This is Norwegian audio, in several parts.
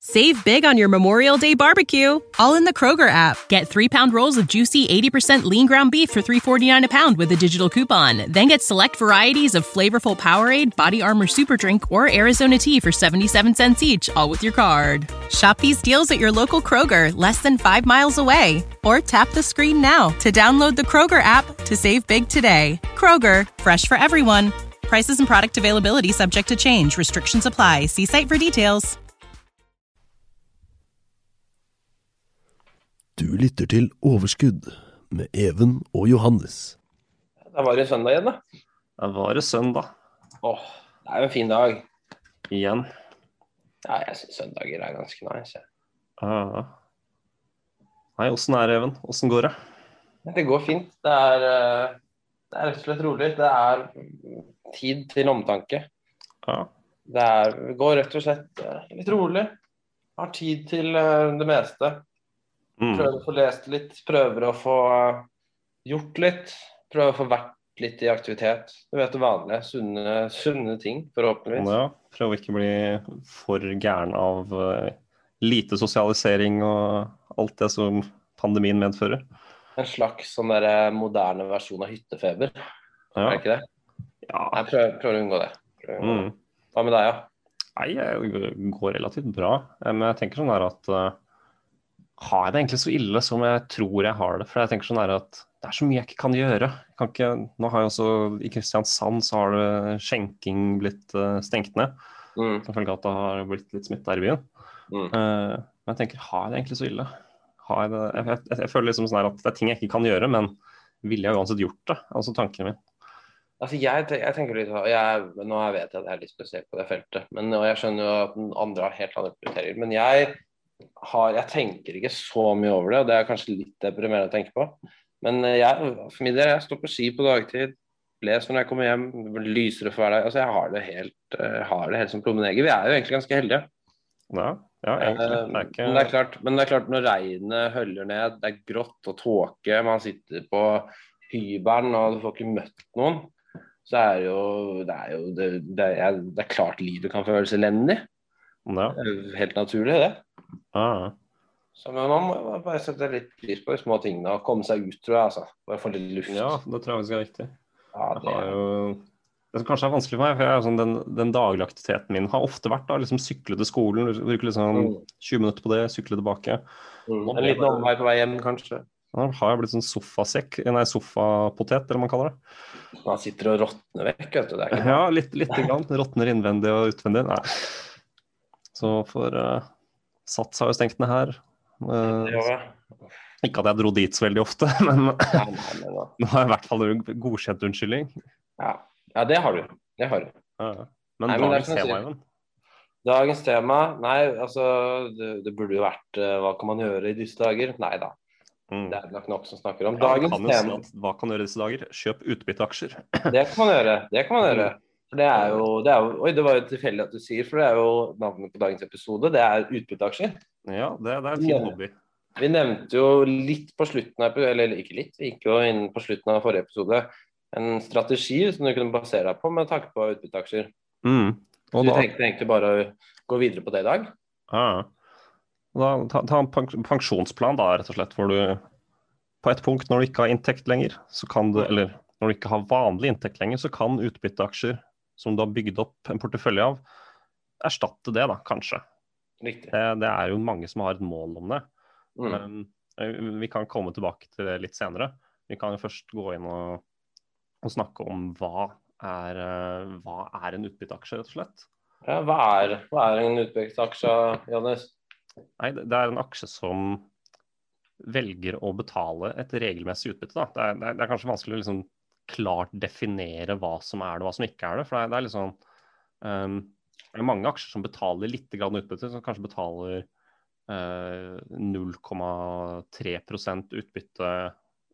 Save big on your Memorial Day barbecue, all in the Kroger app. Get three pound rolls of juicy 80% lean ground beef for $3.49 a pound with a digital coupon. Then get select varieties of flavorful Powerade, Body Armor Super Drink, or Arizona tea for 77 cents each, all with your card. Shop these deals at your local Kroger, less than five miles away. Or tap the screen now to download the Kroger app to save big today. Kroger, fresh for everyone. Prices and product availability subject to change. Restrictions apply. See site for details. Du lytter til Overskudd med Even og Johannes. Da var det søndag igjen, da. Da var det søndag Åh, det er jo en fin dag. igjen. Ja, jeg syns søndager er ganske nice. Ah. Nei, åssen er det, Even? Åssen går det? Det går fint. Det er, eh, det er rett og slett rolig. Det er tid til omtanke. Ja. Det er, går rett og slett eh, litt rolig. Har tid til eh, det meste. Mm. Prøver å få lest litt, prøver å få eh, gjort litt. Prøver å få vært litt i aktivitet. Du vet det vanlige. Sunne, sunne ting, forhåpentligvis. Ja, prøve å ikke bli for gæren av eh, lite sosialisering og alt det som pandemien medfører. En slags sånn der eh, moderne versjon av hyttefeber. ja. Er det ikke det? ja. Jeg prøver, prøver å unngå det. Å unngå det. Mm. Hva med deg, da? Nei, det går relativt bra. Men jeg tenker sånn der at Har jeg det egentlig så ille som jeg tror jeg har det? For jeg tenker sånn at det er så mye jeg ikke kan gjøre. Jeg kan ikke, nå har jeg også I Kristiansand så har det skjenking blitt eh, stengt ned. Mm. Som følge av at det har blitt litt smitte her i byen. Mm. Uh, men jeg tenker, har jeg det egentlig så ille? Har jeg? Jeg, jeg, jeg føler liksom sånn her at det er ting jeg ikke kan gjøre, men ville jeg uansett gjort det? Altså tankene mine. Altså, jeg, jeg tenker litt jeg, Nå vet jeg at jeg er litt spesiell på det feltet, men, og jeg skjønner jo at andre har helt andre prioriteringer. Men jeg, har, jeg tenker ikke så mye over det, og det er kanskje litt deprimerende å tenke på. Men eh, jeg, for min del, jeg står på ski på dagtid, leser når jeg kommer hjem, det lysere for hver dag. Altså, jeg har det helt, eh, har det helt som plommen. Vi er jo egentlig ganske heldige. Ja, ja egentlig. Eh, Det er ikke Men det er klart, men det er klart når regnet høller ned, det er grått og tåke, man sitter på hybelen og du får ikke møtt noen, så er det jo Det er jo det, det, er, det er klart livet kan føles elendig. Ja. Helt naturlig, det. Ah, Så men man må bare sette litt pris på de små tingene og komme seg ut, tror jeg. altså. Bare få litt luft. ja, det tror jeg faktisk er riktig. Ja, det, jo det som kanskje er vanskelig for meg, for sånn, den, den daglige aktiviteten min har ofte vært da, liksom sykle til skolen, bruke liksom Mm. 20 minutter på det, sykle tilbake. mm, en liten omvei på vei hjem, kanskje. Da har jeg blitt sånn sofasekk, nei, sofapotet, eller hva man kaller det. Man sitter og råtner vekk, vet du. Det er ikke Ja, litt, litt grann. Råtner innvendig og utvendig. Nei. Så for uh, Sats har jo stengt ned her. Uh, jeg. ikke at jeg dro dit så veldig ofte, men nå har jeg i hvert fall godkjent unnskyldning. Ja. ja, det har du. Det har du. Ja, ja. Men Nei, men dagens som tema. Even. Dagens tema Nei, altså det, det burde jo vært uh, Hva kan man gjøre i disse dager? Nei da. Mm. Det er nok nok som snakker om. Ja, Dagens kan tema si at Hva kan du gjøre i disse dager? Kjøp utbytteaksjer. Det kan man gjøre. Det kan man gjøre. For det er jo, det er jo Oi, det var jo tilfeldig at du sier, for det er jo navnet på dagens episode. Det er utbytteaksjer. Ja, det, det er en fin hobby. Vi nevnte jo litt på slutten av Eller ikke litt, vi gikk jo inn på slutten av forrige episode. En strategi som du kunne basere deg på med tanke på utbytteaksjer. Mm. Så vi tenkte egentlig bare å gå videre på det i dag. ja. Da, ta, ta en pens- pensjonsplan, da, rett og slett, hvor du på et punkt når du ikke har inntekt lenger, så kan du, eller når du ikke har vanlig inntekt lenger, så kan utbytteaksjer som du har bygd opp en portefølje av, erstatte det, da, kanskje. Riktig. Det, det er jo mange som har et mål om det. Mm. Men eh, vi kan komme tilbake til det litt senere. Vi kan jo først gå inn og, og snakke om hva er, eh, hva er en utbytteaksje, rett og slett. Ja, hva, er, hva er en utbytteaksje, Johannes? Nei, det er en aksje som velger å betale et regelmessig utbytte. Det, er, det er kanskje vanskelig å liksom klart definere hva som er det og hva som ikke er det. For det er, det er liksom um, det er mange aksjer som betaler litt utbytte, som kanskje betaler uh, 0,3 utbytte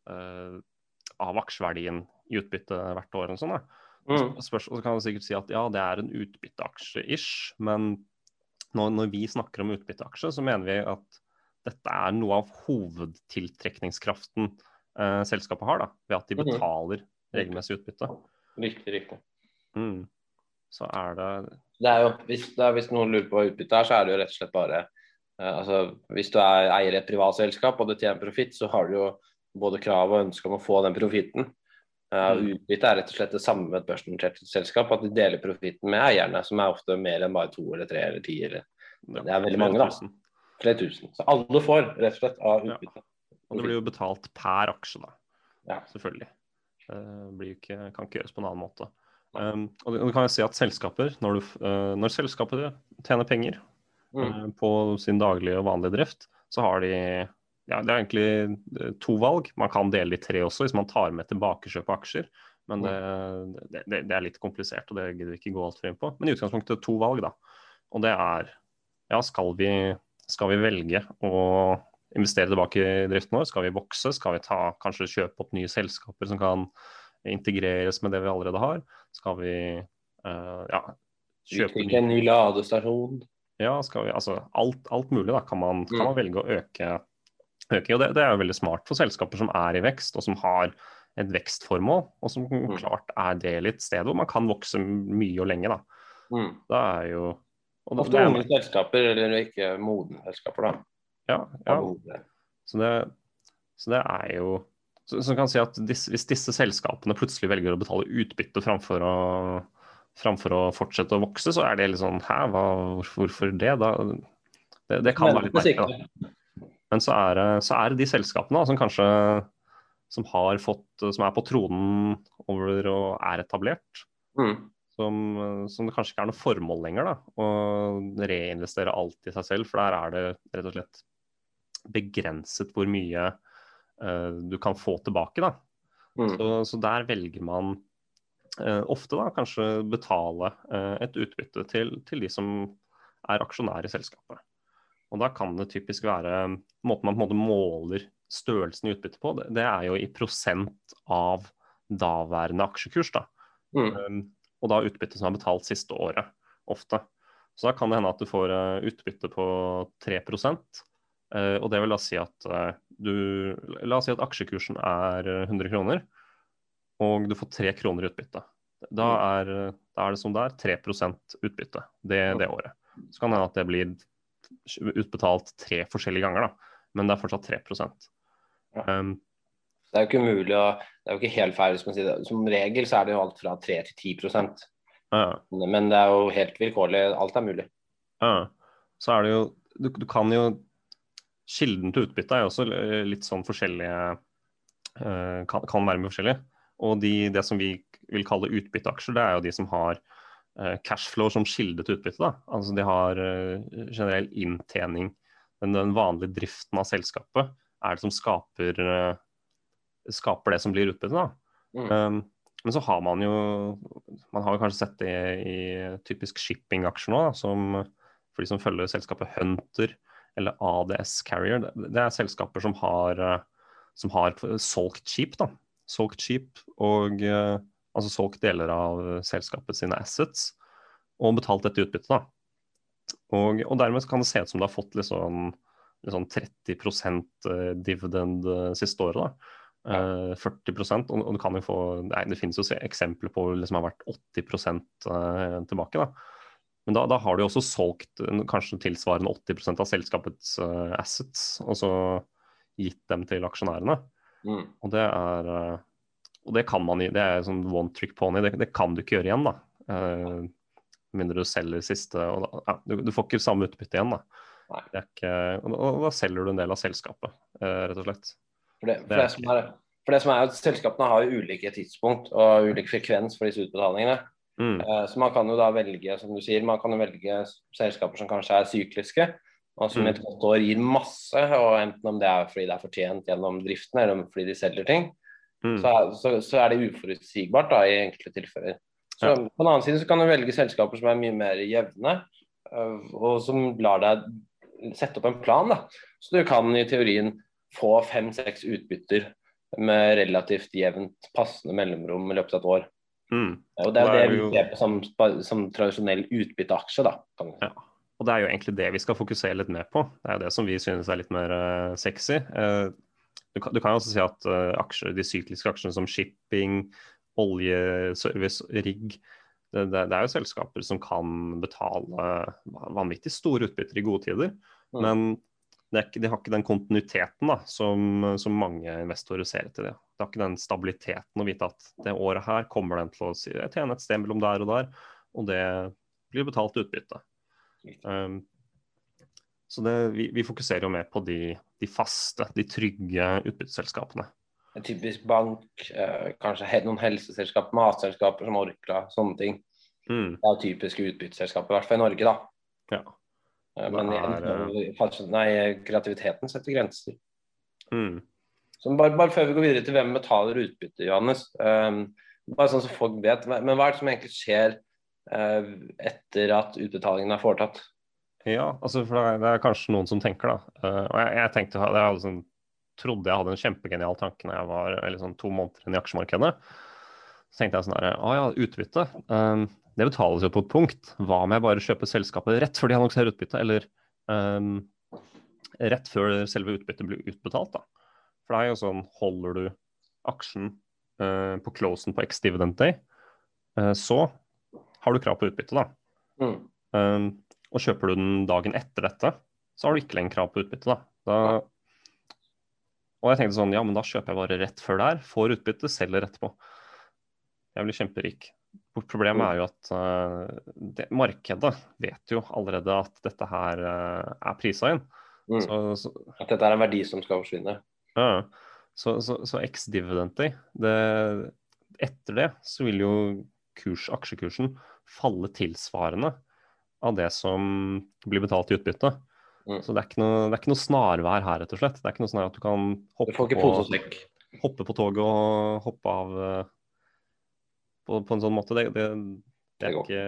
uh, av aksjeverdien i utbytte hvert år. Og sånn, mm. Spørs, og så kan man sikkert si at ja, det er en utbytteaksje-ish, men når, når, vi snakker om utbytteaksje, så mener vi at dette er noe av hovedtiltrekningskraften eh, selskapet har, da, ved at de mm. betaler regelmessig utbytte. Riktig, riktig. Mm. Så er det det er jo, hvis, det er, hvis, noen lurer på hva utbytte er, så er det jo rett og slett bare uh, altså, Hvis du er eier i et privat selskap og du tjener profitt, så har du jo både krav og ønske om å få den profitten. Uh, mm. Utbytte er rett og slett det samme med et børsnotert selskap, at de deler profitten med eierne, som er ofte mer enn bare to eller tre eller ti. Eller, det er veldig mange, da. Flere tusen. Så alle får rett og slett av utbytte. Ja. Og det blir jo betalt per aksje, da. Ja. Selvfølgelig. Det ikke, kan ikke gjøres på en annen måte. Um, og du kan jo si at selskaper, når, du, uh, når selskapet tjener penger mm. uh, på sin daglige og vanlige drift, så har de ja, det er egentlig eh, to valg. Man kan dele i tre også, hvis man tar med tilbakekjøp av aksjer. Men det, det, det, det, er litt komplisert, og det gidder vi ikke gå altfor inn på. Men i utgangspunktet to valg, da. Og det er ja, skal vi, skal vi velge å investere tilbake i driften vår? Skal vi vokse? Skal vi ta, kanskje kjøpe opp nye selskaper som kan integreres med det vi allerede har? Skal vi uh, ja, kjøpe Utvikle en ny ladestasjon? Ja, skal vi, altså alt, alt mulig da, kan man, kan man mm. velge å øke. øke og det, det, er jo veldig smart for selskaper som er i vekst, og som har et vekstformål, og som mm. klart er det litt sted hvor man kan vokse mye og lenge. Da, mm. da er jo og Ofte unge selskaper, eller ikke modne selskaper, da. Ja, ja. Så det, så det er jo så, så kan si at disse, Hvis disse selskapene plutselig velger å betale utbytte framfor å, framfor å fortsette å vokse, så er det litt sånn Hæ, hva, hvorfor det? Da, det, det kan være litt merkelig. Men så er, så er, det de selskapene da, som kanskje som har fått, som er på tronen over og er etablert. Mm. Som, som, det kanskje ikke er noe formål lenger da, å reinvestere alt i seg selv. For der er det rett og slett begrenset hvor mye uh, du kan få tilbake. da. Mm. Så, så, der velger man uh, ofte da kanskje betale uh, et utbytte til, til, de som er aksjonær i selskapet. Og Da kan det typisk være Måten man på en måte måler størrelsen i utbyttet på, det, det, er jo i prosent av daværende aksjekurs. da. Mm. Um, og da utbytte som er betalt siste året, ofte. Så da kan det hende at du får utbytte på 3 uh, og det vil da si at du La oss si at aksjekursen er 100 kroner, og du får 3 kroner i utbytte. Da mm. er, da er det som det er, 3% utbytte det, det, året. Så kan det hende at det blir utbetalt tre forskjellige ganger, da. men det er fortsatt 3 um, Det er jo ikke mulig å Det er jo ikke helt feil det. Som regel så er det jo alt fra 3 til 10 ja. Men det er jo helt vilkårlig. Alt er mulig. Ja. Så er det jo du, du kan jo Kilden til utbytte er også litt sånn forskjellige eh, kan, kan være med forskjellige. Og de, det som vi vil kalle utbytteaksjer, det er jo de som har eh, cashflow som kilde til utbytte. Da. Altså de har eh, generell inntjening. Men den vanlige driften av selskapet er det som skaper, skaper det som blir utbytte. Da. Mm. Um, men så har man jo Man har jo kanskje sett det i, i typisk shippingaksjer nå, da, som for de som følger selskapet Hunter eller ADS Carrier. Det er selskaper som har, eh, som har solgt skip. da. Solgt skip og eh, altså solgt deler av selskapet sine assets og betalt dette utbyttet. da. Og, og, dermed kan det se ut som det har fått litt sånn, litt sånn 30 eh, dividend siste året. da. Ja. 40 og, og du kan jo få, nei, Det finnes jo eksempler på det liksom har vært 80% tilbake. da. Men da, da, har du jo også solgt kanskje tilsvarende 80% av selskapets uh, assets, og så gitt dem til aksjonærene. Mm. Og det er uh, og det kan man det er sånn one trick pony, det, det kan du ikke gjøre igjen. da. Uh, mindre du selger siste da, ja, du, du, får ikke samme utbytte igjen. da. Ikke, og, og, da selger du en del av selskapet, rett og slett. For det, for det, som er, for det som er at Selskapene har jo ulike tidspunkt og ulik frekvens for disse utbetalingene. Mm. Uh, så man kan jo da velge, som du sier, man kan jo velge selskaper som kanskje er sykliske, og som i et godt år gir masse, og enten om det er fordi det er fortjent gjennom driften, eller fordi de selger ting, mm. så, så, så, er det uforutsigbart da, i enkelte tilfeller. Så Ja. På den annen side så kan du velge selskaper som er mye mer jevne, øh, og som lar deg sette opp en plan. da. Så du kan i teorien få fem-seks utbytter med relativt jevnt passende mellomrom i løpet av et år. Mm. Og Det er det er vi jo- ser på som, som tradisjonell utbytteaksje. da. Ja. Og det er jo egentlig det vi skal fokusere litt mer på. Det er jo det som vi synes er litt mer uh, sexy. Uh, du, kan, du kan også si at uh, aksjer, de sykliske aksjene som shipping, oljeservice, rigg det, det, det er jo selskaper som kan betale vanvittig store utbytter i gode tider. Mm. Men det er ikke, de har ikke den kontinuiteten da, som, som mange investorer ser etter. Det. det har ikke den stabiliteten å vite at det året her kommer den til å si- tjene et sted mellom der og der, og det blir betalt utbytte. Um, så det, vi, vi fokuserer jo mer på de, de faste, de trygge utbytteselskapene. En typisk bank, eh, kanskje noen helseselskap, matselskaper som Orkla, sånne ting. Mm, Det er typiske utbytteselskaper, i hvert fall i Norge, da. ja. Eh, Men er, igjen, nei, kreativiteten setter grenser. Mm. Så bare, bare før vi går videre til hvem betaler utbytte, Johannes. Um, bare sånn så folk vet. Men hva er det som egentlig skjer uh, etter at utbetalingen er foretatt? Ja, altså for det er, det er kanskje noen som tenker, da. Uh, og jeg, jeg tenkte, jeg sånn, trodde jeg hadde en kjempegenial tanke når jeg var eller sånn to måneder inn i aksjemarkedet. Så tenkte jeg sånn her, å ja, utbytte. eh, det betales jo på et punkt. Hva om jeg bare kjøper selskapet rett før de annonserer utbytte, eller um, rett før selve utbyttet blir utbetalt, da. For det er jo sånn, holder du aksjen uh, på closen på X-dividend day, uh, så har du krav på utbytte, da. Mm. Um, og kjøper du den dagen etter dette, så har du ikke lenger krav på utbytte. Da. Da, og jeg tenkte sånn, ja, men da kjøper jeg bare rett før der, får utbytte, selger etterpå. Jeg blir kjemperik. Problemet er jo at uh, det, markedet vet jo allerede at dette her uh, er prisa inn. Mm. Så, så, At dette er en verdi som skal forsvinne. ja, så, så, så ex-dividendi. etter det så vil jo kurs, aksjekursen falle tilsvarende av det som blir betalt i utbytte. Mm. Så det er, noe, det er ikke noe snarvær her, rett og slett. Det er ikke noe sånn at du kan hoppe du på, hoppe på toget og hoppe av eh, på, på en sånn måte. Det, det, det er ikke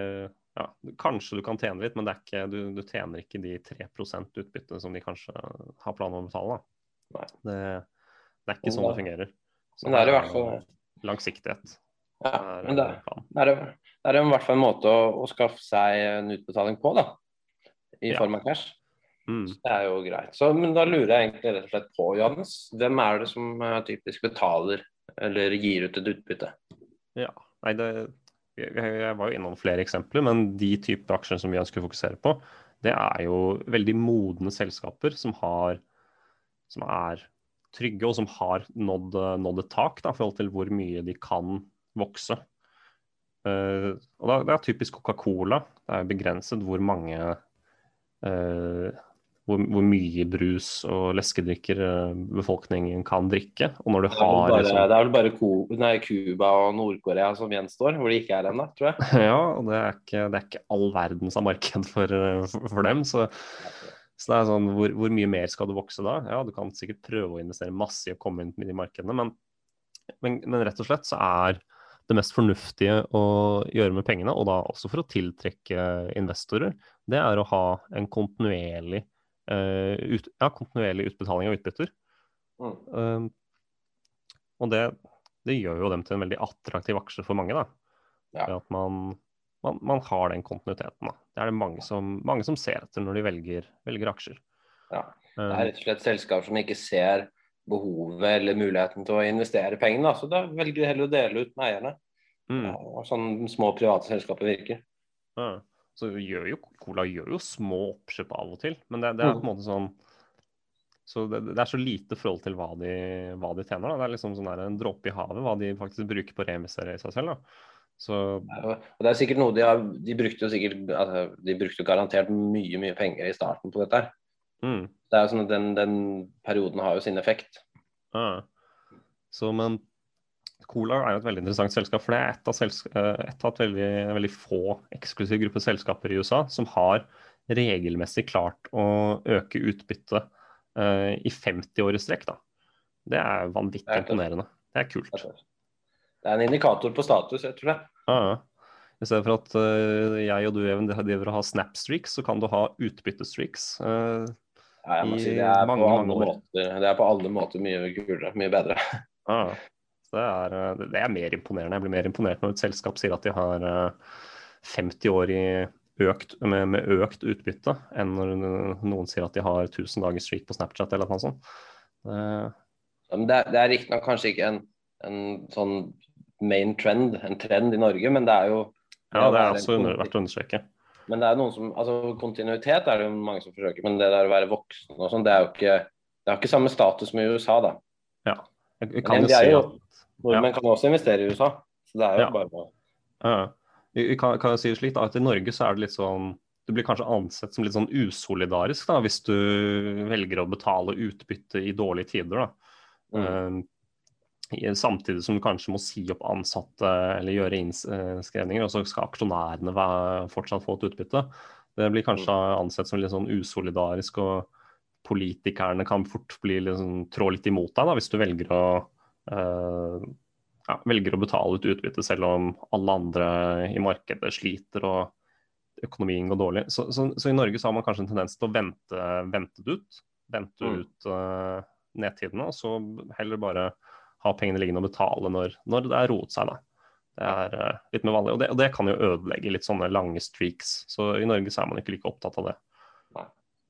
ja, Kanskje du kan tjene litt, men det er ikke, du, du tjener ikke de 3% utbytte som de kanskje har planer om å betale. Det, det er ikke sånn det fungerer. Så Men det er i hvert fall langsiktighet. ja, er, men det, eh, det er, det er i hvert fall en måte å, å skaffe seg en utbetaling på, da. I Ja. form av cash. Mm. Det er jo greit. Så, men da lurer jeg egentlig rett og slett på, Johannes. Hvem er det som eh, typisk betaler eller gir ut et utbytte? Ja, nei det jeg, var jo innom flere eksempler, men de typer aksjer som vi ønsker å fokusere på, det er jo veldig modne selskaper som, har, som er trygge, og som har nådd, nådd et tak i forhold til hvor mye de kan vokse. Uh, og da, Det er typisk Coca-Cola. Det er begrenset hvor mange eh, hvor, hvor mye brus og leskedrikker eh, befolkningen kan drikke. Og når du Det er vel har bare, liksom, det er vel bare Ko- nei, Cuba og Nord-Korea som gjenstår, hvor de ikke er ennå, tror jeg. Ja, og det er ikke, det er ikke all verdens av marked for, for, for dem. Så, så det er sånn, hvor, hvor mye mer skal du vokse da? Ja, du kan sikkert prøve å investere masse i å komme inn i de markedene, men, men, men rett og slett så er det mest fornuftige å gjøre med pengene, og da også for å tiltrekke investorer, det er å ha en kontinuerlig, eh, ut, ja, kontinuerlig utbetaling av utbytter. Mm. Um, og det, det gjør jo dem til en veldig attraktiv aksje for mange. da. Ja. At man, man, man har den kontinuiteten. da. Det er det mange som, mange som ser etter når de velger, velger aksjer. Ja. Det er rett og slett selskaper som ikke ser behovet eller muligheten til å investere pengene. da. Så da velger de heller å dele ut med eierne. mm, Ja, sånn små private selskaper virker. ja. Så gjør jo, Cola gjør jo små oppkjøp av og til, men det, det er på en måte sånn så det, det er så lite forhold til hva de, hva de tjener. Da. Det er liksom sånn der en dråpe i havet hva de faktisk bruker på å reinvestere i seg selv. Da. Så Og det er sikkert noe de har De brukte jo sikkert altså, De brukte jo garantert mye mye penger i starten på dette. her. mm, Det er jo sånn at den, den perioden har jo sin effekt. Ja. Så, men Cola er jo et veldig interessant selskap, for det er et av, eh, et av et veldig, veldig få eksklusiv gruppe selskaper i USA som har regelmessig klart å øke utbyttet uh, i 50 år i strekk. Da. Det er vanvittig Det er imponerende. Det er kult. Det er en indikator på status, jeg tror det. Ja, ja. I stedet for at uh, jeg og du Even, driver og har snap-streaks, så kan du ha utbyttestreaks. Uh, ja, jeg må si det er, mange, på alle måter, det er på alle måter mye kulere, mye bedre. Ah, det, er, det, er, mer imponerende. Jeg blir mer imponert når et selskap sier at de har uh, 50 år i økt, med, med, økt utbytte, enn når noen sier at de har 1000 dager streak på Snapchat eller noe sånt. Det, det er riktignok kanskje ikke en, en, sånn main trend, en trend i Norge, men det er jo Ja, det er også under, verdt å understreke. Men det er noen som, altså kontinuitet er det jo mange som forsøker, men det der å være voksen og sånn, det er jo ikke det har ikke samme status som i USA, da. Ja, jeg, kan jo si at Nordmenn ja. kan også investere i USA, så det er jo ja. bare ja. Jeg kan, kan jeg si det slik da, at I Norge så er det litt sånn Du blir kanskje ansett som litt sånn usolidarisk da, hvis du velger å betale utbytte i dårlige tider. da. Mm. Uh, samtidig som du kanskje må si opp ansatte eller gjøre innskrevninger, og så skal aksjonærene fortsatt få et utbytte. Det blir kanskje mm. ansett som litt sånn usolidarisk, og politikerne kan fort bli liksom, trå litt imot deg da, hvis du velger å uh, ja, velger å betale ut utbytte selv om alle andre i markedet sliter og økonomien går dårlig. Så, så, så i Norge så har man kanskje en tendens til å vente, vente det ut. Vente mm. ut uh, nedtidene, og så heller bare ha pengene liggende og betale når, når det er roet seg. da. Det er uh, litt mer vanlig, og det, og det, kan jo ødelegge litt sånne lange streaks. Så i Norge så er man ikke like opptatt av det.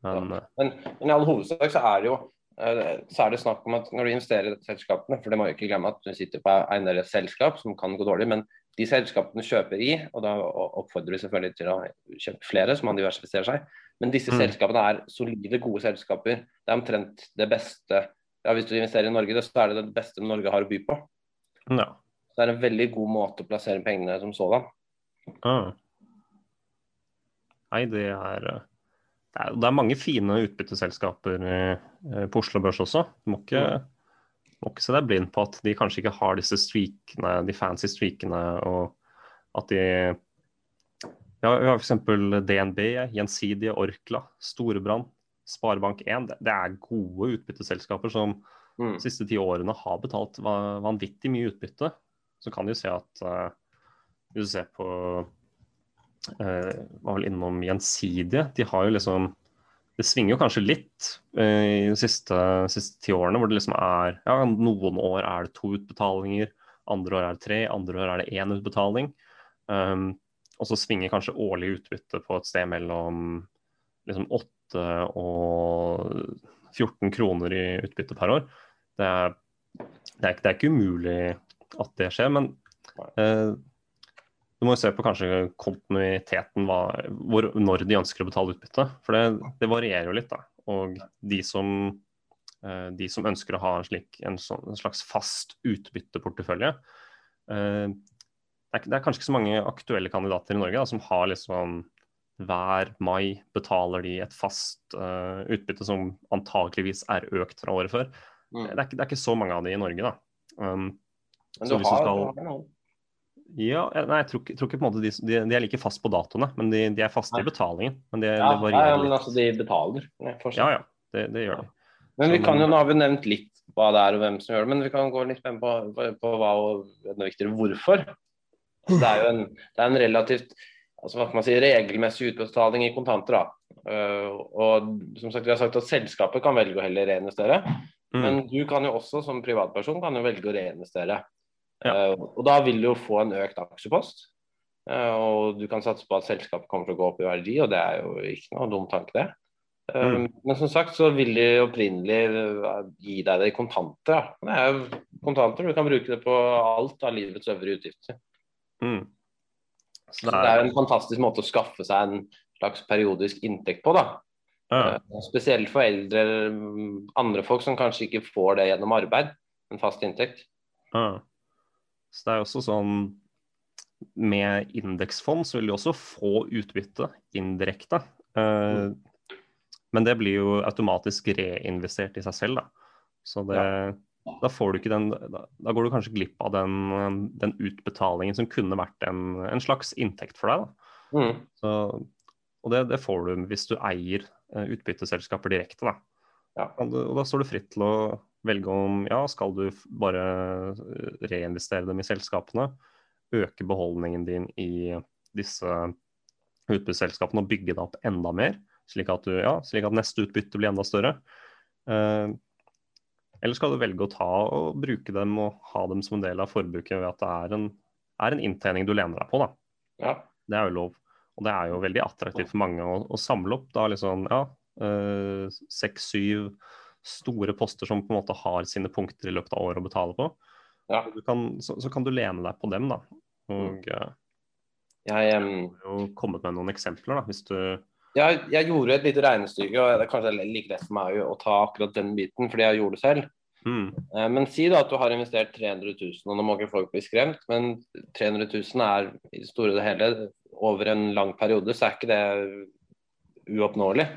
Men, ja. men, men, i all hovedsak så er det jo Eh, så er det snakk om at når du investerer i dette selskapene, for det må jo ikke glemme at du sitter på eiendel et selskap som kan gå dårlig, men de selskapene kjøper i, og da oppfordrer vi selvfølgelig til å kjøpe flere, så man diversifiserer seg. Men disse mm. selskapene er solide, gode selskaper. Det er omtrent det beste ja, Hvis du investerer i Norge, så er det det beste Norge har å by på. Ja. Så det er en veldig god måte å plassere pengene som sådan. Ah. Nei, det er eh, det er, mange fine utbytteselskaper eh, på Oslo Børs også. Du må ikke, må ikke se deg blind på at de kanskje ikke har disse streakene, de fancy streakene, og at de ja, Vi har f.eks. DNB, Gjensidige, Orkla, Storebrand, Sparebank1. Det, er gode utbytteselskaper som mm. de siste ti årene har betalt vanvittig mye utbytte. Så kan du se at uh, hvis du ser på var vel innom Gjensidige. De har jo liksom Det svinger jo kanskje litt uh, i de siste, siste, ti årene, hvor det liksom er Ja, noen år er det to utbetalinger, andre år er det tre, andre år er det én utbetaling. Um, og så svinger kanskje årlig utbytte på et sted mellom liksom 8 og 14 kroner i utbytte per år. Det er, det er, det er ikke umulig at det skjer, men uh, du må jo se på kanskje kontinuiteten, hva, hvor, når de ønsker å betale utbytte. For det, det varierer jo litt. da. Og de som, eh, de som ønsker å ha en, slik, en, sånn, en slags fast utbytteportefølje eh, det, er, det, er, kanskje ikke så mange aktuelle kandidater i Norge da, som har liksom hver mai betaler de et fast uh, utbytte som antakeligvis er økt fra året før. Mm. Det, er det, er ikke, så mange av de i Norge, da. Um, Men du har, skal... du har noen? Ja, nei, jeg tror, ikke, tror ikke på en måte de, de, de, er like fast på datoene, men de, de er faste i betalingen. Men de, ja, ja, men altså de betaler. Ja, ja, det, det gjør de. Men vi kan jo, Nå har vi nevnt litt hva det er og hvem som gjør det, men vi kan gå litt på, på, på hva og enda viktigere hvorfor. Det er jo en, det er en relativt altså hva kan man si, regelmessig utbetaling i kontanter. da. Uh, og som sagt, Vi har sagt at selskapet kan velge å heller reinvestere. Mm. Men du kan jo også som privatperson kan jo velge å reinvestere. Ja. Uh, og da vil du jo få en økt aksjepost. Uh, og du kan satse på at selskapet kommer til å gå opp i verdi, og det er jo ikke noe dum tanke, det. Uh, mm. Men som sagt så vil de opprinnelig gi deg det i kontanter. Ja. Det er jo kontanter, du kan bruke det på alt av livets øvrige utgifter. Mm. Så det, er... er en fantastisk måte å skaffe seg en slags periodisk inntekt på, da. Ja. Spesielt for eldre, mm, andre folk som kanskje ikke får det gjennom arbeid, en fast inntekt. Ja. Så det er også sånn Med indeksfond så vil de også få utbytte indirekte. Uh, men det blir jo automatisk reinvestert i seg selv, da. Så det, ja. da får du ikke den da, da, går du kanskje glipp av den, den utbetalingen som kunne vært en, en slags inntekt for deg. Mm. Så, og det, det, får du hvis du eier uh, utbytteselskaper direkte. da. Ja. Og, og da står du fritt til å velge om ja, skal du bare reinvestere dem i selskapene, øke beholdningen din i disse utbytteselskapene og bygge deg opp enda mer, slik at, du, ja, slik at neste utbytte blir enda større. Eh, eller skal du velge å ta og bruke dem og ha dem som en del av forbruket ved at det er en, er en inntjening du lener deg på? da. Ja. Det er jo lov. Og det er jo veldig attraktivt for mange å, å samle opp da liksom, ja, seks-syv eh, store poster som på en måte har sine punkter i løpet av året å betale på. Ja. Kan, så, så, kan du lene deg på dem, da. Og mm. jeg um, har jo kommet med noen eksempler, da, hvis du jeg, jeg, gjorde et lite regnestykke, og det er kanskje like lett for meg å ta akkurat den biten, fordi jeg gjorde det selv. Mm. Men si da at du har investert 300 000, og nå må ikke folk bli skremt, men 300 000 er i det store og hele over en lang periode, så er ikke det uoppnåelig.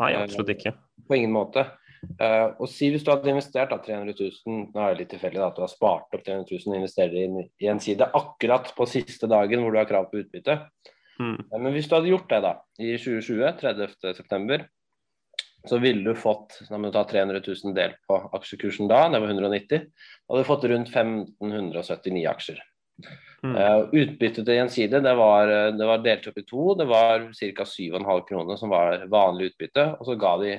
Nei, absolutt ikke. På ingen måte. Uh, og si hvis du hadde investert da, 300 000, nå er det litt tilfeldig at du har spart opp 300 000 og investerer i, i en side akkurat på siste dagen hvor du har krav på utbytte. Mm. Uh, men hvis du hadde gjort det da, i 2020, 30.9, så ville du fått da må du ta 300 000 delt på aksjekursen da, det var 190, og du hadde fått rundt 1579 aksjer. Mm. Uh, utbyttet til Gjenside det var, det var delt opp i to. Det var ca. 7,5 kroner som var vanlig utbytte. Og så ga de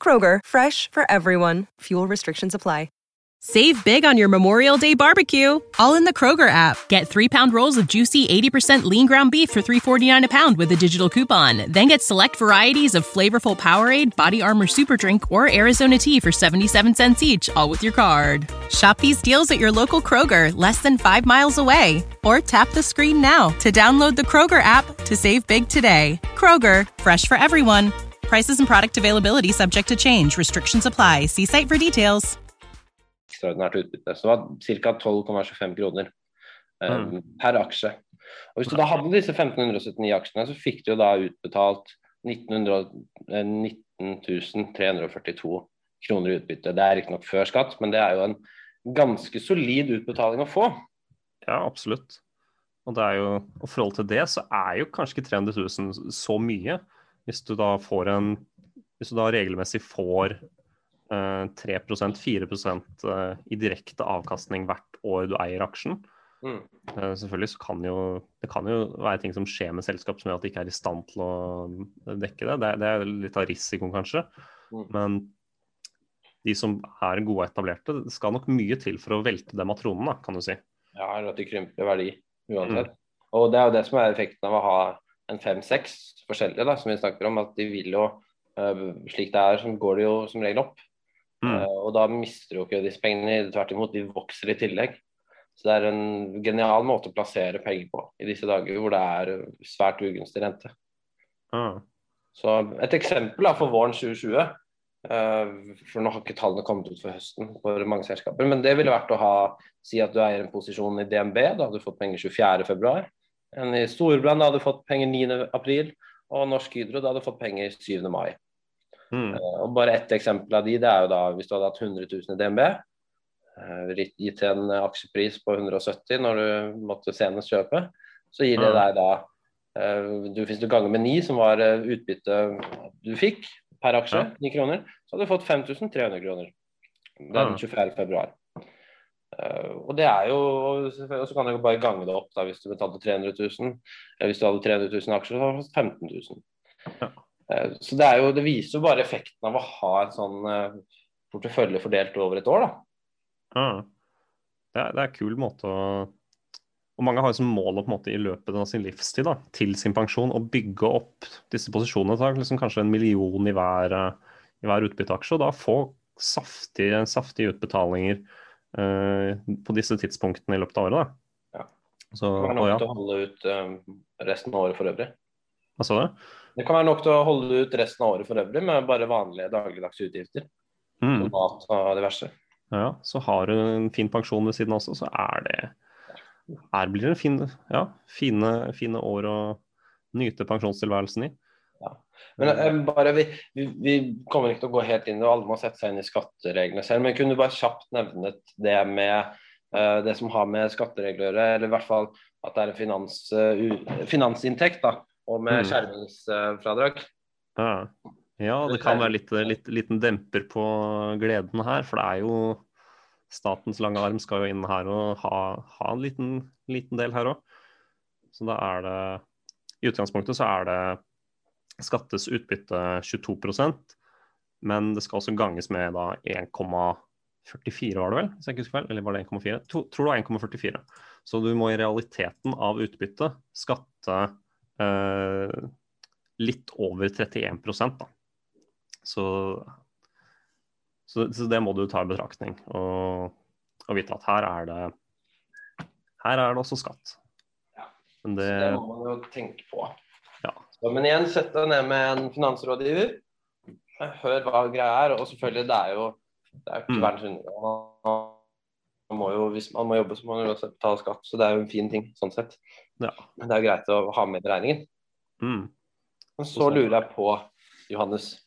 Kroger, fresh for everyone. Fuel restrictions apply. Save big on your Memorial Day barbecue, all in the Kroger app. Get three pound rolls of juicy 80% lean ground beef for $3.49 a pound with a digital coupon. Then get select varieties of flavorful Powerade, Body Armor Super Drink, or Arizona tea for 77 cents each, all with your card. Shop these deals at your local Kroger, less than five miles away. Or tap the screen now to download the Kroger app to save big today. Kroger, fresh for everyone. Prices and product availability subject to change. Restrictions apply. See site for details. Ekstraordinært utbytte. som var ca. 12,25 kroner um, mm. per aksje. Og Hvis du da hadde disse 1579 aksjene, så fikk du jo da utbetalt 19, 19 342 kroner i utbytte. Det er riktignok før skatt, men det er jo en ganske solid utbetaling å få. Ja, absolutt. Og, det er jo, og forhold til det, så er jo kanskje ikke 300 000 så mye. Hvis du da får en Hvis du da regelmessig får eh, 3% 4 eh, i direkte avkastning hvert år du eier aksjen, mm. eh, selvfølgelig så kan jo det kan jo være ting som skjer med selskap som gjør at de ikke er i stand til å dekke det. Det, det er litt av risikoen, kanskje. Mm. Men de som er gode etablerte, det skal nok mye til for å velte dem av tronen, da, kan du si. Ja, eller at de krymper verdi uansett. Mm. Og det er jo det som er effekten av å ha en fem-seks forskjellige da, som vi snakker om. At de vil jo, uh, slik det er, så går det jo som regel opp. Mm. Uh, og da mister du jo ikke disse pengene, tvert imot, de vokser i tillegg. Så det er en genial måte å plassere penger på i disse dager hvor det er svært ugunstig rente. Mm. Så et eksempel da, for våren 2020 uh, eh, for Nå har ikke tallene kommet ut for høsten for mange selskaper, men det ville vært å ha, si at du eier en posisjon i DNB. Da hadde du fått penger 24.2. En i Storbrann hadde fått penger 9.4, og Norsk Hydro hadde fått penger 7. mai. Mm. Uh, og bare ett eksempel av de, det er jo da hvis du hadde hatt 100 000 i DNB, uh, gitt en aksjepris på 170 når du måtte senest kjøpe, så gir det deg da uh, du, Hvis du ganger med 9, som var utbyttet du fikk per aksje, 9 kroner, så hadde du fått 5300 kroner. Det er den 24. februar. Uh, og det er jo, og så kan jeg bare gange det opp da, hvis du betalte 300 000. Hvis du hadde 300 000 aksjer, så hadde du 15 000. Ja. Uh, så det, er jo, det, viser jo bare effekten av å ha en sånn portefølje fordelt over et år. da. Ja. Det, er, det er en kul måte å og Mange har jo som mål å på en måte i løpet av sin livstid da, til sin pensjon å bygge opp disse posisjonene. Ta liksom kanskje en million i hver, i hver utbytteaksje, og da få saftige, saftige utbetalinger Eh, på disse tidspunktene i løpet av året. Da. Ja. Så, det kan være nok ja. til å holde ut um, resten av året for øvrig. Hva sa du? Det kan være nok til å holde ut resten av året for øvrig med bare vanlige dagligdagse utgifter. Mm. Mat og diverse. Ja, så har du en fin pensjon ved siden også, så er det her blir det fin, ja, fine, fine år å nyte pensjonstilværelsen i. Men eh, bare, vi, vi, vi kommer ikke til å gå helt inn, og alle må sette seg inn i skattereglene selv. Men kunne du bare kjapt nevnet det med uh, det som har med skatteregler å gjøre, eller i hvert fall at det er en finans, uh, finansinntekt, da, og med Mm. skjermingsfradrag? Ja, ja det kan være litt, litt liten demper på gleden her, for det er jo statens lange arm skal jo inn her og ha, ha en liten, liten del her òg. Så da er det I utgangspunktet så er det skattes utbytte 22% men det skal også ganges med 1,44 var det vel, hvis jeg ikke husker feil, eller var det 1,4? Jeg Tror det var 1,44. Så du må i realiteten av utbytte skatte eh, litt over 31 da. Så, så, så det må du ta i betraktning. Og, og vite at her er det her er det også skatt. Ja. Men Det, så det må man jo tenke på. Men igjen, sett deg ned med en finansrådgiver. Hør hva greia er. Og selvfølgelig, det er jo det er ikke Mm. verdens undergang. Man må jo, hvis man må jobbe, så må man også betale skatt. Så det er jo en fin ting sånn sett. Ja. Men det er greit å ha med i beregningen. mm, Men så lurer jeg på, Johannes,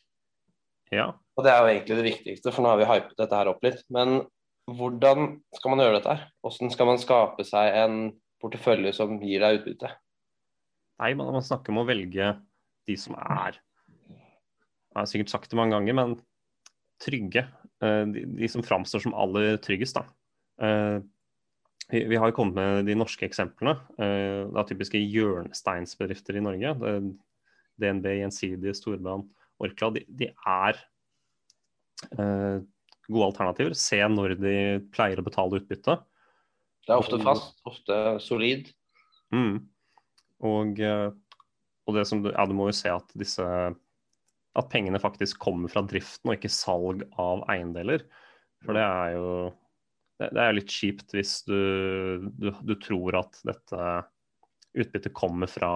ja. og det er jo egentlig det viktigste, for nå har vi hypet dette her opp litt. Men hvordan skal man gjøre dette her? Hvordan skal man skape seg en portefølje som gir deg utbytte? Nei, man, man snakker om å velge de som er Jeg har sikkert sagt det mange ganger, men trygge. Eh, De, de som framstår som aller tryggest, da. Eh, Vi, vi har kommet med de norske eksemplene. Eh, Det er typiske hjørnesteinsbedrifter i Norge. Det DNB, Gjensidige, Storbrann, Orkla. De, de er eh, gode alternativer. Se når de pleier å betale utbytte. Det er ofte fast, ofte solid. Mm. Og, eh, og det som ja, du må jo se at disse At pengene faktisk kommer fra driften og ikke salg av eiendeler. For det er jo det, det er litt kjipt hvis du, du, du tror at dette utbyttet kommer fra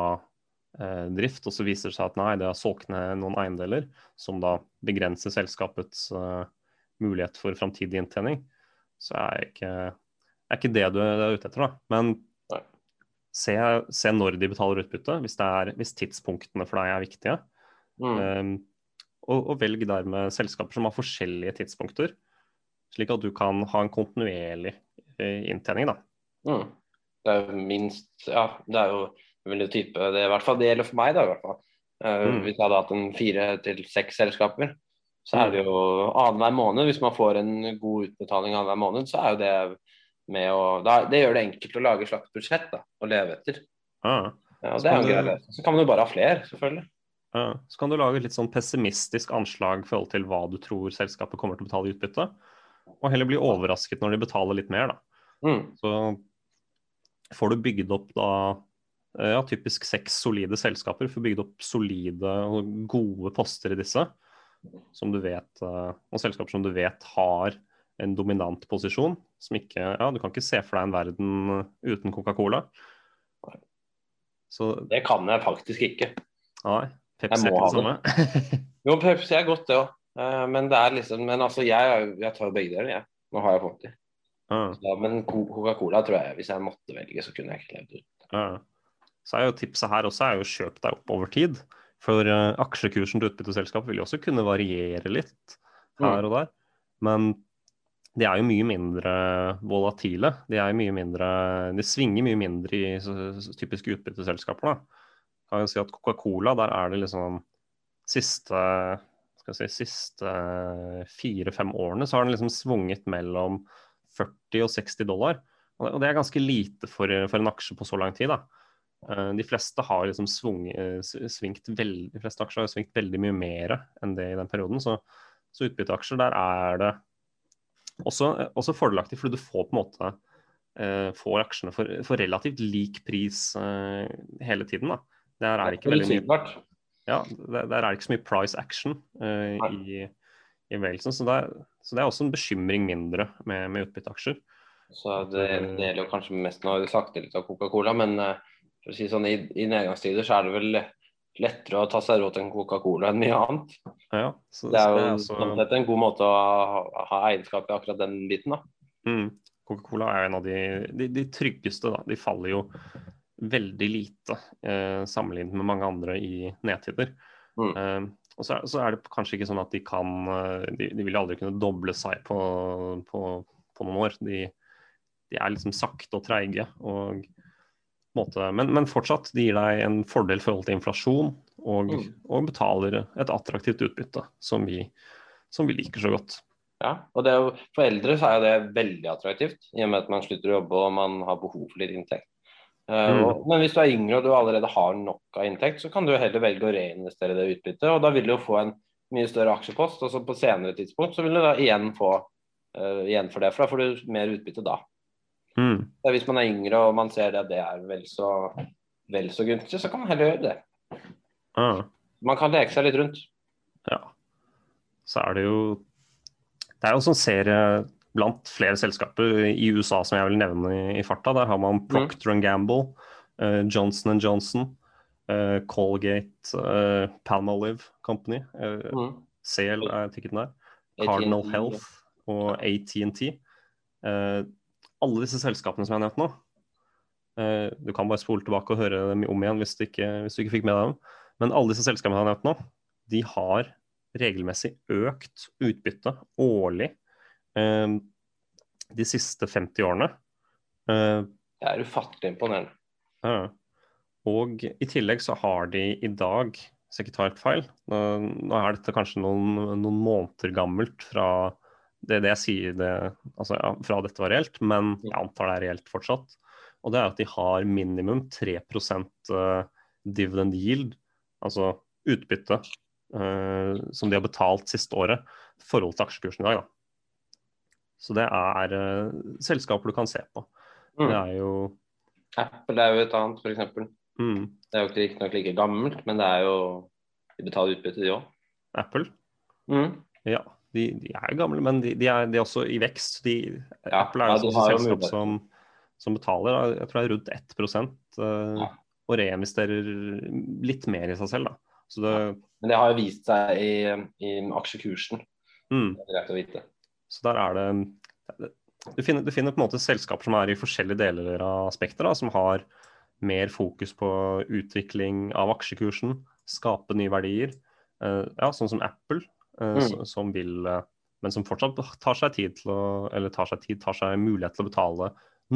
eh, drift, og så viser det seg at nei, det har solgt ned noen eiendeler, som da begrenser selskapets eh, mulighet for framtidig inntjening. Så er ikke, er ikke det du er ute etter, da. Men. Se, se når de betaler utbytte, hvis, det er, hvis tidspunktene for deg er viktige. Mm. Um, og, og velg dermed selskaper som har forskjellige tidspunkter, slik at du kan ha en kontinuerlig eh, inntjening. da. Mm. Det er jo minst Ja, det er jo vel en type Det er i hvert fall det gjelder for meg, da. i hvert fall. Uh, Mm. Hvis jeg hadde hatt en fire til seks selskaper, så er det jo annenhver måned. Hvis man får en god utbetaling annenhver måned, så er jo det å da, Det gjør det enkelt å lage et slags budsjett da, å leve etter. Ja, Ja, Så det kan en du- Så kan man jo bare ha flere, selvfølgelig. ja. Så kan du lage et litt sånn pessimistisk anslag i forhold til hva du tror selskapet kommer til å betale i utbytte, og heller bli overrasket når de betaler litt mer. da. Mm. Så får du bygd opp da eh, ja, typisk seks solide selskaper. Får bygd opp solide og gode poster i disse, som du vet, eh, og selskaper som du vet har en dominant posisjon. Som ikke, ja, Du kan ikke se for deg en verden uten Coca-Cola. Så Det kan jeg faktisk ikke. nei, Pepsi er ikke det samme. Jo, Pepsi er godt, det òg. Men det er liksom Men altså, jeg, jeg tar jo begge deler, jeg. Nå har jeg fått det. Ja, Så, men Coca-Cola tror jeg, hvis jeg måtte velge, så kunne jeg ikke levd uten. ja. Så er jo tipset her også er jo kjøp deg opp over tid. For eh, aksjekursen til utbytteselskap vil jo også kunne variere litt her og der. Men de er jo mye mindre volatile. De mye mindre De svinger mye mindre i typiske utbytteselskaper. da. Kan jo si at Coca-Cola, der er det liksom siste skal si, siste fire-fem årene så har den liksom svunget mellom 40 og 60 dollar. Og det- er ganske lite for, for en aksje på så lang tid. da. Eh, De fleste har liksom svung, eh, svingt veldig, de fleste aksjer har svingt veldig mye mer enn det i den perioden. Så, så utbytteaksjer, der er det også, også fordelaktig, fordi du får på en måte eh, får aksjene for, for relativt lik pris eh, hele tiden. da. Der er det ikke veldig mye ja, der, der er det ikke så mye price action eh, i, i bevegelsen. Så så det er også en bekymring mindre med, med utbytteaksjer. Så det, det gjelder jo kanskje mest Nå har du sagt det litt av Coca-Cola, men eh, for å si sånn, i, i nedgangstider så er det vel lettere å ta seg råd til en Coca-Cola enn mye annet. Ja, så, Det er jo også- sånn sett en god måte å ha, ha eierskap i akkurat den biten. da. Mm. Coca-Cola er en av de, de, de tryggeste. Da. De faller jo veldig lite eh, sammenlignet med mange andre i nedtider. Mm. Eh, og så er, så er, det kanskje ikke sånn at de kan eh, De, de vil aldri kunne doble seg på, på, på noen år. De, de, er liksom sakte og treige. Og, måte, men, men, fortsatt, det gir deg en fordel i forhold til inflasjon, og, mm. og betaler et attraktivt utbytte som vi, som vi liker så godt. Ja, og det jo, For eldre så er det veldig attraktivt, i og med at man slutter å jobbe og man har behov for litt inntekt. Uh, og, men hvis du er yngre og du allerede har nok av inntekt, så kan du heller velge å reinvestere det utbyttet. og Da vil du jo få en mye større aksjepost, og så på senere tidspunkt så vil du da igjen få uh, igjen for det. For da får du mer utbytte da. Mm. Hvis man er yngre og man ser at det er vel så, vel så gunstig, så kan man heller gjøre det. Ah. Man kan leke seg litt rundt. Ja. Så er det jo Det er jo sånn serie blant flere selskaper i USA som jeg vil nevne i, i farta. Der har man mm. Procter mm. Gamble, uh, Johnson Johnson, uh, Colgate, uh, Palmolive Company. Uh, mm. CL er tikken der. Cardinal Health og ATNT. Uh, alle disse selskapene som jeg har nevnt nå. Uh, du kan bare spole tilbake og høre dem om igjen hvis du ikke, hvis du ikke fikk med deg dem. Men alle disse selskapene jeg har nevnt nå, de har regelmessig økt utbytte årlig uh, de siste 50 årene. Uh, det er ufattelig imponerende. Ja. Og i tillegg så har de i dag, hvis jeg ikke tar helt feil, nå, nå er dette kanskje noen, noen måneder gammelt fra det, det jeg sier det, altså, ja, fra dette var reelt, men jeg antar det er reelt fortsatt. Og det er at de har minimum 3 uh, dividend yield, altså utbytte, uh, som de har betalt siste året, i forhold til aksjekursen i dag. Da. Så det er uh, selskaper du kan se på. Mm. Det er jo Apple er jo et annet, f.eks. Mm. Det er jo ikke nok like gammelt, men det er jo de betaler utbytte, de òg. Apple? Mm. Ja, de, de, er gamle, men de, de, er, de, er, også i vekst. De, ja, Apple er ja, et selskap som, som, betaler jeg tror det er rundt 1 uh, ja. og reinvesterer litt mer i seg selv. Det, men det har jo vist seg i, i aksjekursen. Mm. Det er greit å vite. Så der er det du finner, du finner, på en måte selskaper som er i forskjellige deler av spekteret, som har mer fokus på utvikling av aksjekursen, skape nye verdier. Uh, ja, sånn som Apple Eh, mm. som vil eh, men som fortsatt tar seg tid til å, eller tar seg tid, tar seg mulighet til å betale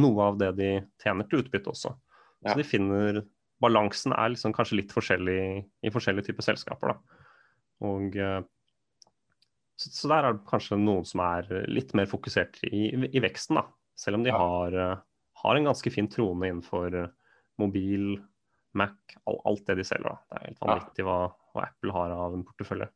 noe av det de tjener til utbytte også. Ja. Så de finner Balansen er liksom kanskje litt forskjellig i forskjellige typer selskaper. Da. Og eh, så, så, der er det kanskje noen som er litt mer fokusert i, i veksten, da. Selv om de ja. har, har, en ganske fin trone innenfor mobil, Mac, alt det de selger. Da. Det er helt vanvittig hva, hva Apple har av en portefølje.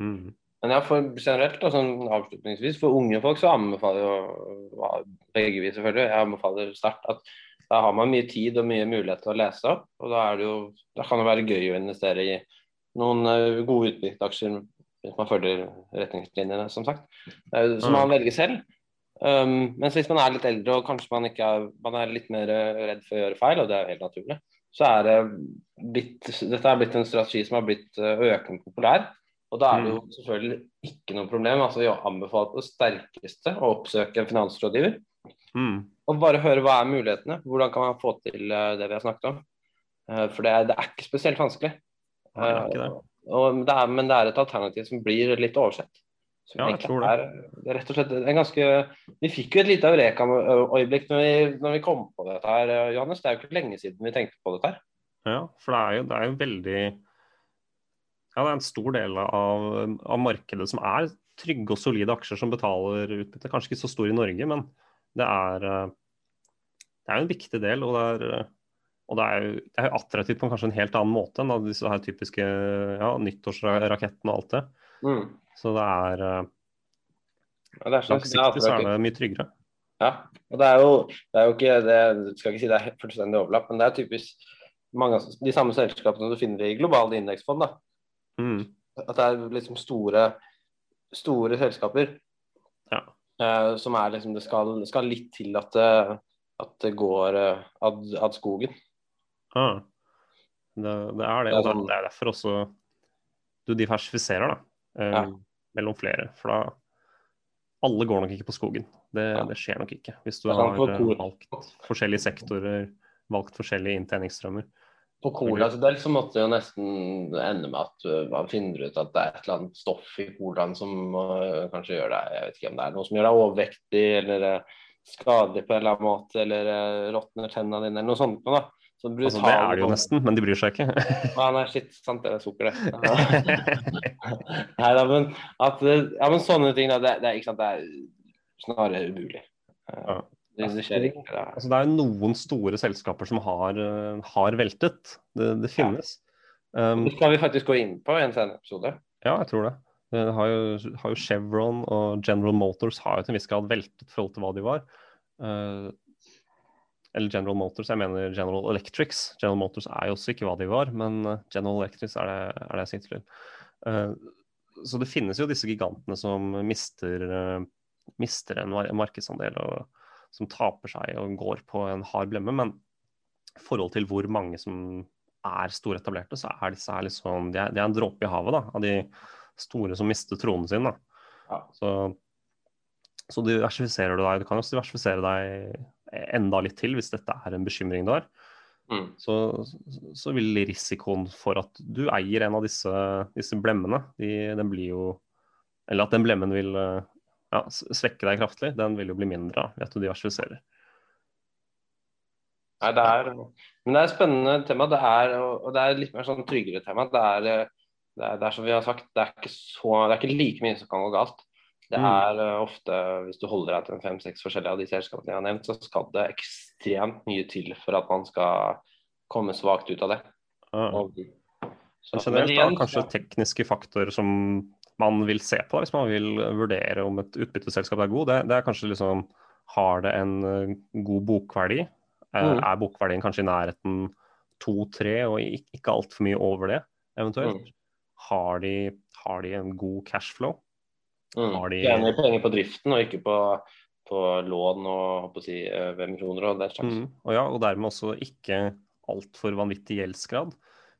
Mm. Men ja, for generelt, da, sånn avslutningsvis, for unge folk så anbefaler jo begge vi selvfølgelig, jeg anbefaler sterkt at da har man mye tid og mye mulighet til å lese opp. og Da, det jo, da kan det være gøy å investere i noen uh, gode utbytteaksjer hvis man følger retningslinjene, som sagt. Jo som man velger selv. Um, mens hvis man er litt eldre og kanskje man, ikke er, man er litt mer redd for å gjøre feil, og det er helt naturlig, så er det blitt, dette er blitt en strategi som har blitt økende populær. Og da er det jo mm. selvfølgelig ikke noe problem. altså Jeg anbefaler på det sterkeste å oppsøke en finansrådgiver. Mm. Og bare høre hva er mulighetene. Hvordan kan man få til uh, det vi har snakket om. Uh, for det er, det er, ikke spesielt vanskelig. Uh, det ikke det. Det er, men det er et alternativ som blir litt oversett. Ja, jeg tror det. Er, det er rett og slett en ganske Vi fikk jo et lite eureka-øyeblikk når, når, vi kom på dette her, Johannes. Det er jo ikke lenge siden vi tenkte på dette her. Ja, for det er jo, det er jo veldig ja, det er en stor del av, av, markedet som er trygge og solide aksjer som betaler utbytte. Kanskje ikke så stor i Norge, men det er, eh, det er en viktig del. Og det er, og det er, det er attraktivt på kanskje en helt annen måte enn disse her typiske ja, nyttårsrakettene og alt det. Mm. Så det er, eh, ja, det er Langsiktig så er det mye tryggere. Ja, og det er jo, det er jo ikke det, skal ikke si det er fullstendig overlapp, men det er typisk mange, de samme selskapene du finner i globale indeksfond. da Mm. At det er liksom store, store selskaper ja. uh, som er liksom Det skal, skal litt til at det, at det går uh, ad, ad, skogen. Ah. Det, det, er det. Og sånn, det er derfor også du diversifiserer da, uh, ja. mellom flere. For da alle går nok ikke på skogen. Det, ja. det skjer nok ikke. Hvis du har valgt forskjellige sektorer valgt forskjellige inntjeningsstrømmer. På Colas del så måtte det jo nesten ende med at uh, man finner ut at det er et eller annet stoff i colaen som uh, kanskje gjør deg Jeg vet ikke om det er noe som gjør deg overvektig eller uh, skadelig på en eller annen måte, eller uh, råtner tennene dine, eller noe sånt noe, da. Så Altså, det er det jo nesten, men de bryr seg ikke. Ja, nei, shit, sant det er sukker, det. nei da, men at Ja, men sånne ting, da, det, det, er, ikke sant, det er snarere umulig. Ja. Det, det skjer ikke. Det. Altså, det er noen store selskaper som har, eh, har veltet. Det, det finnes. Um, Det skal vi faktisk gå inn på en senere episode. ja, jeg tror det. Det har jo, har jo Chevron og General Motors har jo til en viss grad veltet i forhold til hva de var. Eh, eller General Motors, jeg mener General Electrics. General Motors er jo også ikke hva de var, men eh, General Electrics er det, er det jeg sikter til. Eh, så det finnes jo disse gigantene som mister, mister en markedsandel og som taper seg og går på en hard blemme. Men i forhold til hvor mange som er store etablerte, så er disse her liksom De er, de er en dråpe i havet da, av de store som mister tronen sin. da. Ja. Så, så diversifiserer du deg. Du kan også diversifisere deg enda litt til hvis dette er en bekymring du har. Mm. Så, så vil risikoen for at du eier en av disse, disse blemmene, de, den blir jo Eller at den blemmen vil ja, svekke deg kraftig, den vil jo bli mindre ved at du diversifiserer. Nei, det er, men det er et spennende tema. Det er, og det er litt mer sånn tryggere tema. Det er, eh, det er, det er som vi har sagt, det er ikke, så, det er ikke like mye som kan gå galt. Det Mm. er mm. ofte, hvis du holder deg til fem-seks forskjellige av de selskapene jeg har nevnt, så skal det ekstremt mye til for at man skal komme svakt ut av det. Ja. Og, så, generelt igjen, da, kanskje tekniske faktorer som man vil se på da, hvis man vil vurdere om et utbytteselskap er god. Det, det er kanskje liksom Har det en eh, god bokverdi? Eh, Mm. Er bokverdien kanskje i nærheten to-tre, og ik- ikke altfor mye over det, eventuelt? Mm. Har, de, har de en god cashflow? mm, har de- tjener penger på driften og ikke på, på lån og si, hvem kroner og den slags. Mm. Og ja, og dermed også ikke altfor vanvittig gjeldsgrad.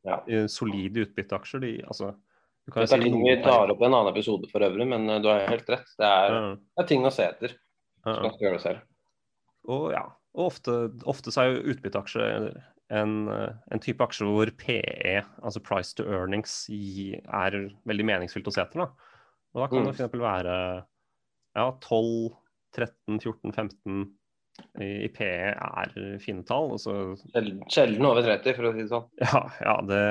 Ja. Eh, Solide utbytteaksjer, de altså Dette er ting vi tar opp i en annen episode for øvrig, men eh, du har helt rett. Det er, Ja, det er ting å se etter. Skal skal gjøre det selv. Og ja, og ofte, ofte så er jo utbytteaksje en, eh, en type aksje hvor PE, altså price to earnings, er veldig meningsfylt å se etter. Da. Og da kan det Mm. f.eks. være ja, 12, 13, 14, 15 i, PE er fine tall. Sjelden, sjelden over 30, for å si det sånn. ja, ja det,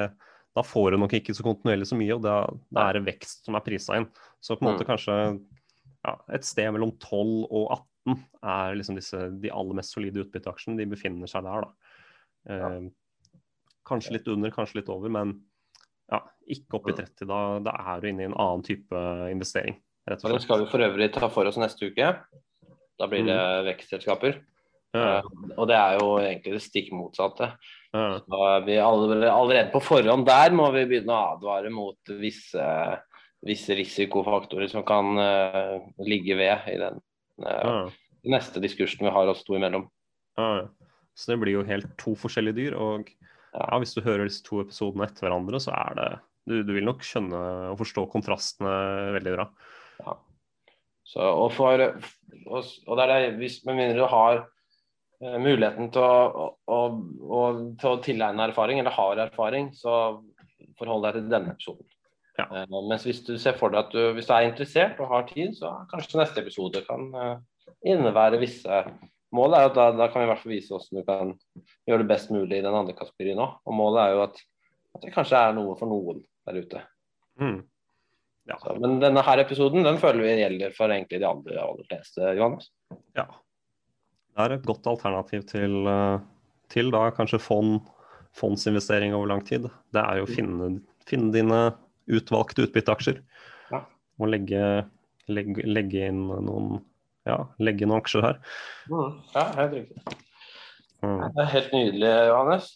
da får du nok ikke så kontinuerlig så mye, og da, da er det vekst som er prisa inn. Så på en måte Mm. kanskje ja, et sted mellom 12 og 18 er liksom disse, de aller mest solide utbytteaksjene. De befinner seg der, da. Eh, Kanskje litt under, kanskje litt over, men ja, ikke opp i 30. Da, da er du inne i en annen type investering, rett Og slett. det skal vi for øvrig ta for oss neste uke. Da blir det vekstselskaper. Ja, Eh, Og det er jo egentlig det stikk motsatte. ja, Så er vi allerede, allerede på forhånd der må vi begynne å advare mot visse, visse risikofaktorer som kan uh, ligge ved i den uh, ja, neste diskursen vi har oss to imellom. Så det blir jo helt to forskjellige dyr. Og hvis du hører disse to episodene etter hverandre, så er det du, du vil nok skjønne og forstå kontrastene veldig bra. Ja. Så, og, for, og, og det er det, hvis, med mindre du har muligheten til å, å, å, til å tilegne erfaring, eller har erfaring, så forhold deg til denne episoden. Ja. Uh, mens hvis du ser for deg at du, hvis du er interessert og har tid, så kanskje neste episode kan uh, innebære visse Målet er at da, da kan vi i hvert fall vise hvordan du kan gjøre det best mulig i den andre kategorien òg. Og målet er jo at, at det kanskje er noe for noen der ute. Mm. Ja. Så, men denne her episoden den føler vi gjelder for egentlig de aller, aller fleste, Johannes. ja. Det er et godt alternativ til, eh, til da kanskje fond, fondsinvestering over lang tid. Det er jo å finne, finne dine utvalgte utbytteaksjer. Ja. Og legge, legge, legge inn noen ja, legge noen aksjer her. Ja, helt riktig. Mm. Det er helt nydelig, Johannes.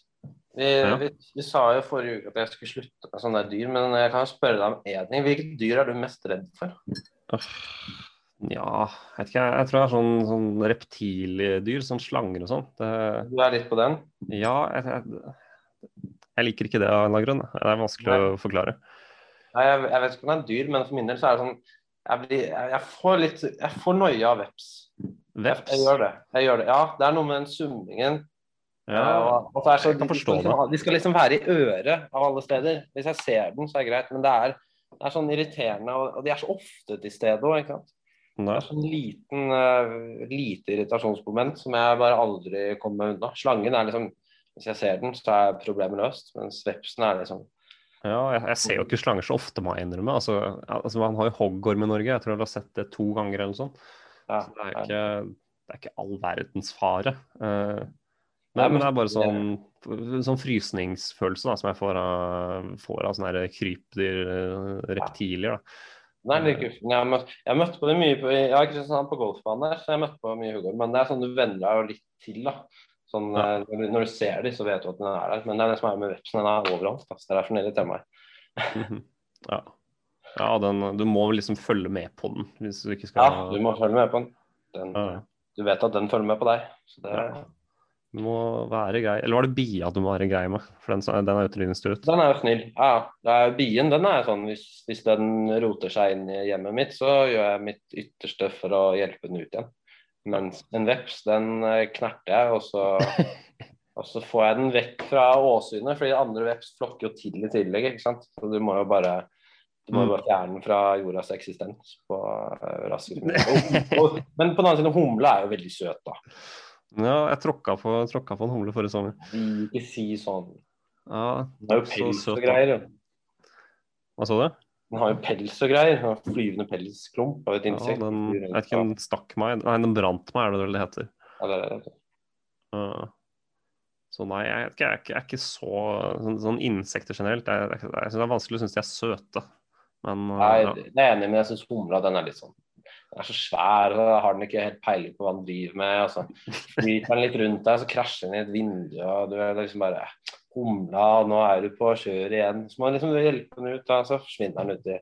Vi, Ja. vi, vi sa jo forrige uke at jeg skulle slutte med sånne dyr, men jeg kan jo spørre deg om én ting. Hvilket dyr er du mest redd for? Ja, jeg vet ikke. Jeg, tror det er sånn, sånn reptildyr, sånn slanger og sånn. Det- Du er litt på den? Ja, jeg, jeg, jeg liker ikke det av en eller annen grunn. Det er vanskelig å forklare. Nei, jeg, jeg vet ikke om det er dyr, men for min del så er det sånn Jeg, blir, jeg, får litt Jeg får noia av veps. Veps. jeg gjør det. Jeg gjør det. Ja, det er noe med den summingen Ja, og, og så så, jeg kan de, forstå skal liksom, de skal liksom være i øret av alle steder. Hvis jeg ser den, så er det greit, men det er, det er sånn irriterende, og, og de er så ofte til stede òg, ikke sant. Det Nei. er sånn liten, uh, lite irritasjonsmoment som jeg bare aldri kommer meg unna. Slangen er liksom Hvis jeg ser den, så er problemet løst, mens vepsen er liksom Ja, jeg, jeg ser jo ikke slanger så ofte, må jeg innrømme. Altså, altså, man har jo hoggorm i Norge, jeg tror jeg har sett det to ganger eller noe sånt. ja, Så det er ikke, det er ikke all verdens fare. Uh, Nei, men- det er bare sånn, sånn frysningsfølelse da, som jeg får av, får av sånne krypdyr, eh, reptilier. Da. Den er litt guffen. Jeg har møtt, jeg har møtt på det mye på, jeg har ikke sånn på golfbanen der, så jeg har møtt på mye huggorm. Men det er sånn du venner deg jo litt til, da. Sånn, Ja. eh, når, du, ser dem, så vet du at den er der. Men det er det som er med vepsen, den er overalt. fast det er derfor den irriterer meg. Ja, ja den, du må liksom følge med på den hvis du ikke skal Ja, du må følge med på den. den Ja. Du vet at den følger med på deg. Så det, Ja. Du må være grei. Eller var det bia du må være grei med? For den, den er utrydningstruet. Den er jo snill. Ja, det bien den er sånn hvis, hvis den roter seg inn i hjemmet mitt, så gjør jeg mitt ytterste for å hjelpe den ut igjen. Mens en veps, den eh, knerter jeg, og så, og så får jeg den vekk fra åsynet, fordi andre veps flokker jo til i tillegg, ikke sant. Så du må jo bare du må bare fjerne den fra jordas eksistens på uh, raskest mulig. Men på den annen side, humle er jo veldig søt, da. Ja, jeg tråkka på, tråkka på en humle forrige sommer. Vi ikke si sånn. Ja, Den har jo pels og greier. jo. Hva sa du? Den har jo pels og greier. Flyvende pelsklump av et Ja, den, jeg vet ikke den stakk meg Nei, den brant meg, er det vel det heter. Ja, det er det. Uh, Så nei, jeg, jeg, jeg, er jeg er ikke så Sånn, sånn insekter generelt Jeg, jeg, jeg synes det er vanskelig å synes de er søte. Men uh, Nei, ja. det er enig, men jeg syns humla den er litt sånn er så svær, og har den ikke helt peiling på hva den driver med. Og så flyter den litt rundt deg, så krasjer den i et vindu, og du er liksom bare Humla, og nå er du på kjøret igjen. Så må man liksom hjelpe den ut, og så forsvinner den ut i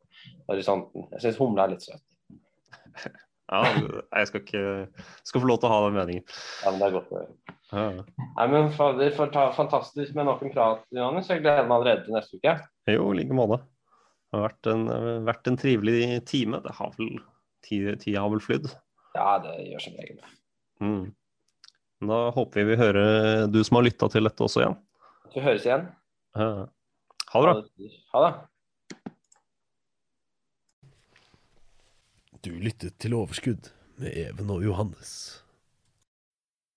horisonten. Jeg syns humla er litt søt. ja, jeg skal ikke Skal få lov til å ha den meningen. Ja, men det er godt å høre. Ja. Nei, men fader, for ta, fantastisk med nok en prat, Johannes. Jeg gleder meg allerede til neste uke. Jo, i like måte. Det har vært en, vært en trivelig time. Det har vel Tida tida har vel flydd. Ja, det gjør som regel det. Mm. Da håper vi vi hører du som har lytta til dette også igjen. Vi høres igjen. Uh, Ha det bra. Ha det. Du lyttet til Overskudd med Even og Johannes.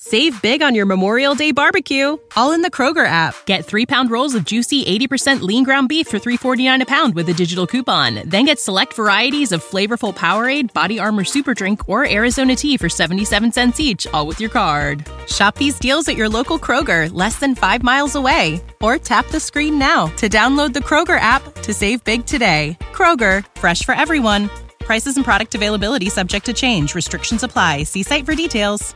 Save big on your Memorial Day barbecue, all in the Kroger app. Get three pound rolls of juicy 80% lean ground beef for $3.49 a pound with a digital coupon. Then get select varieties of flavorful Powerade, Body Armor Super Drink, or Arizona tea for 77 cents each, all with your card. Shop these deals at your local Kroger, less than five miles away. Or tap the screen now to download the Kroger app to save big today. Kroger, fresh for everyone. Prices and product availability subject to change. Restrictions apply. See site for details.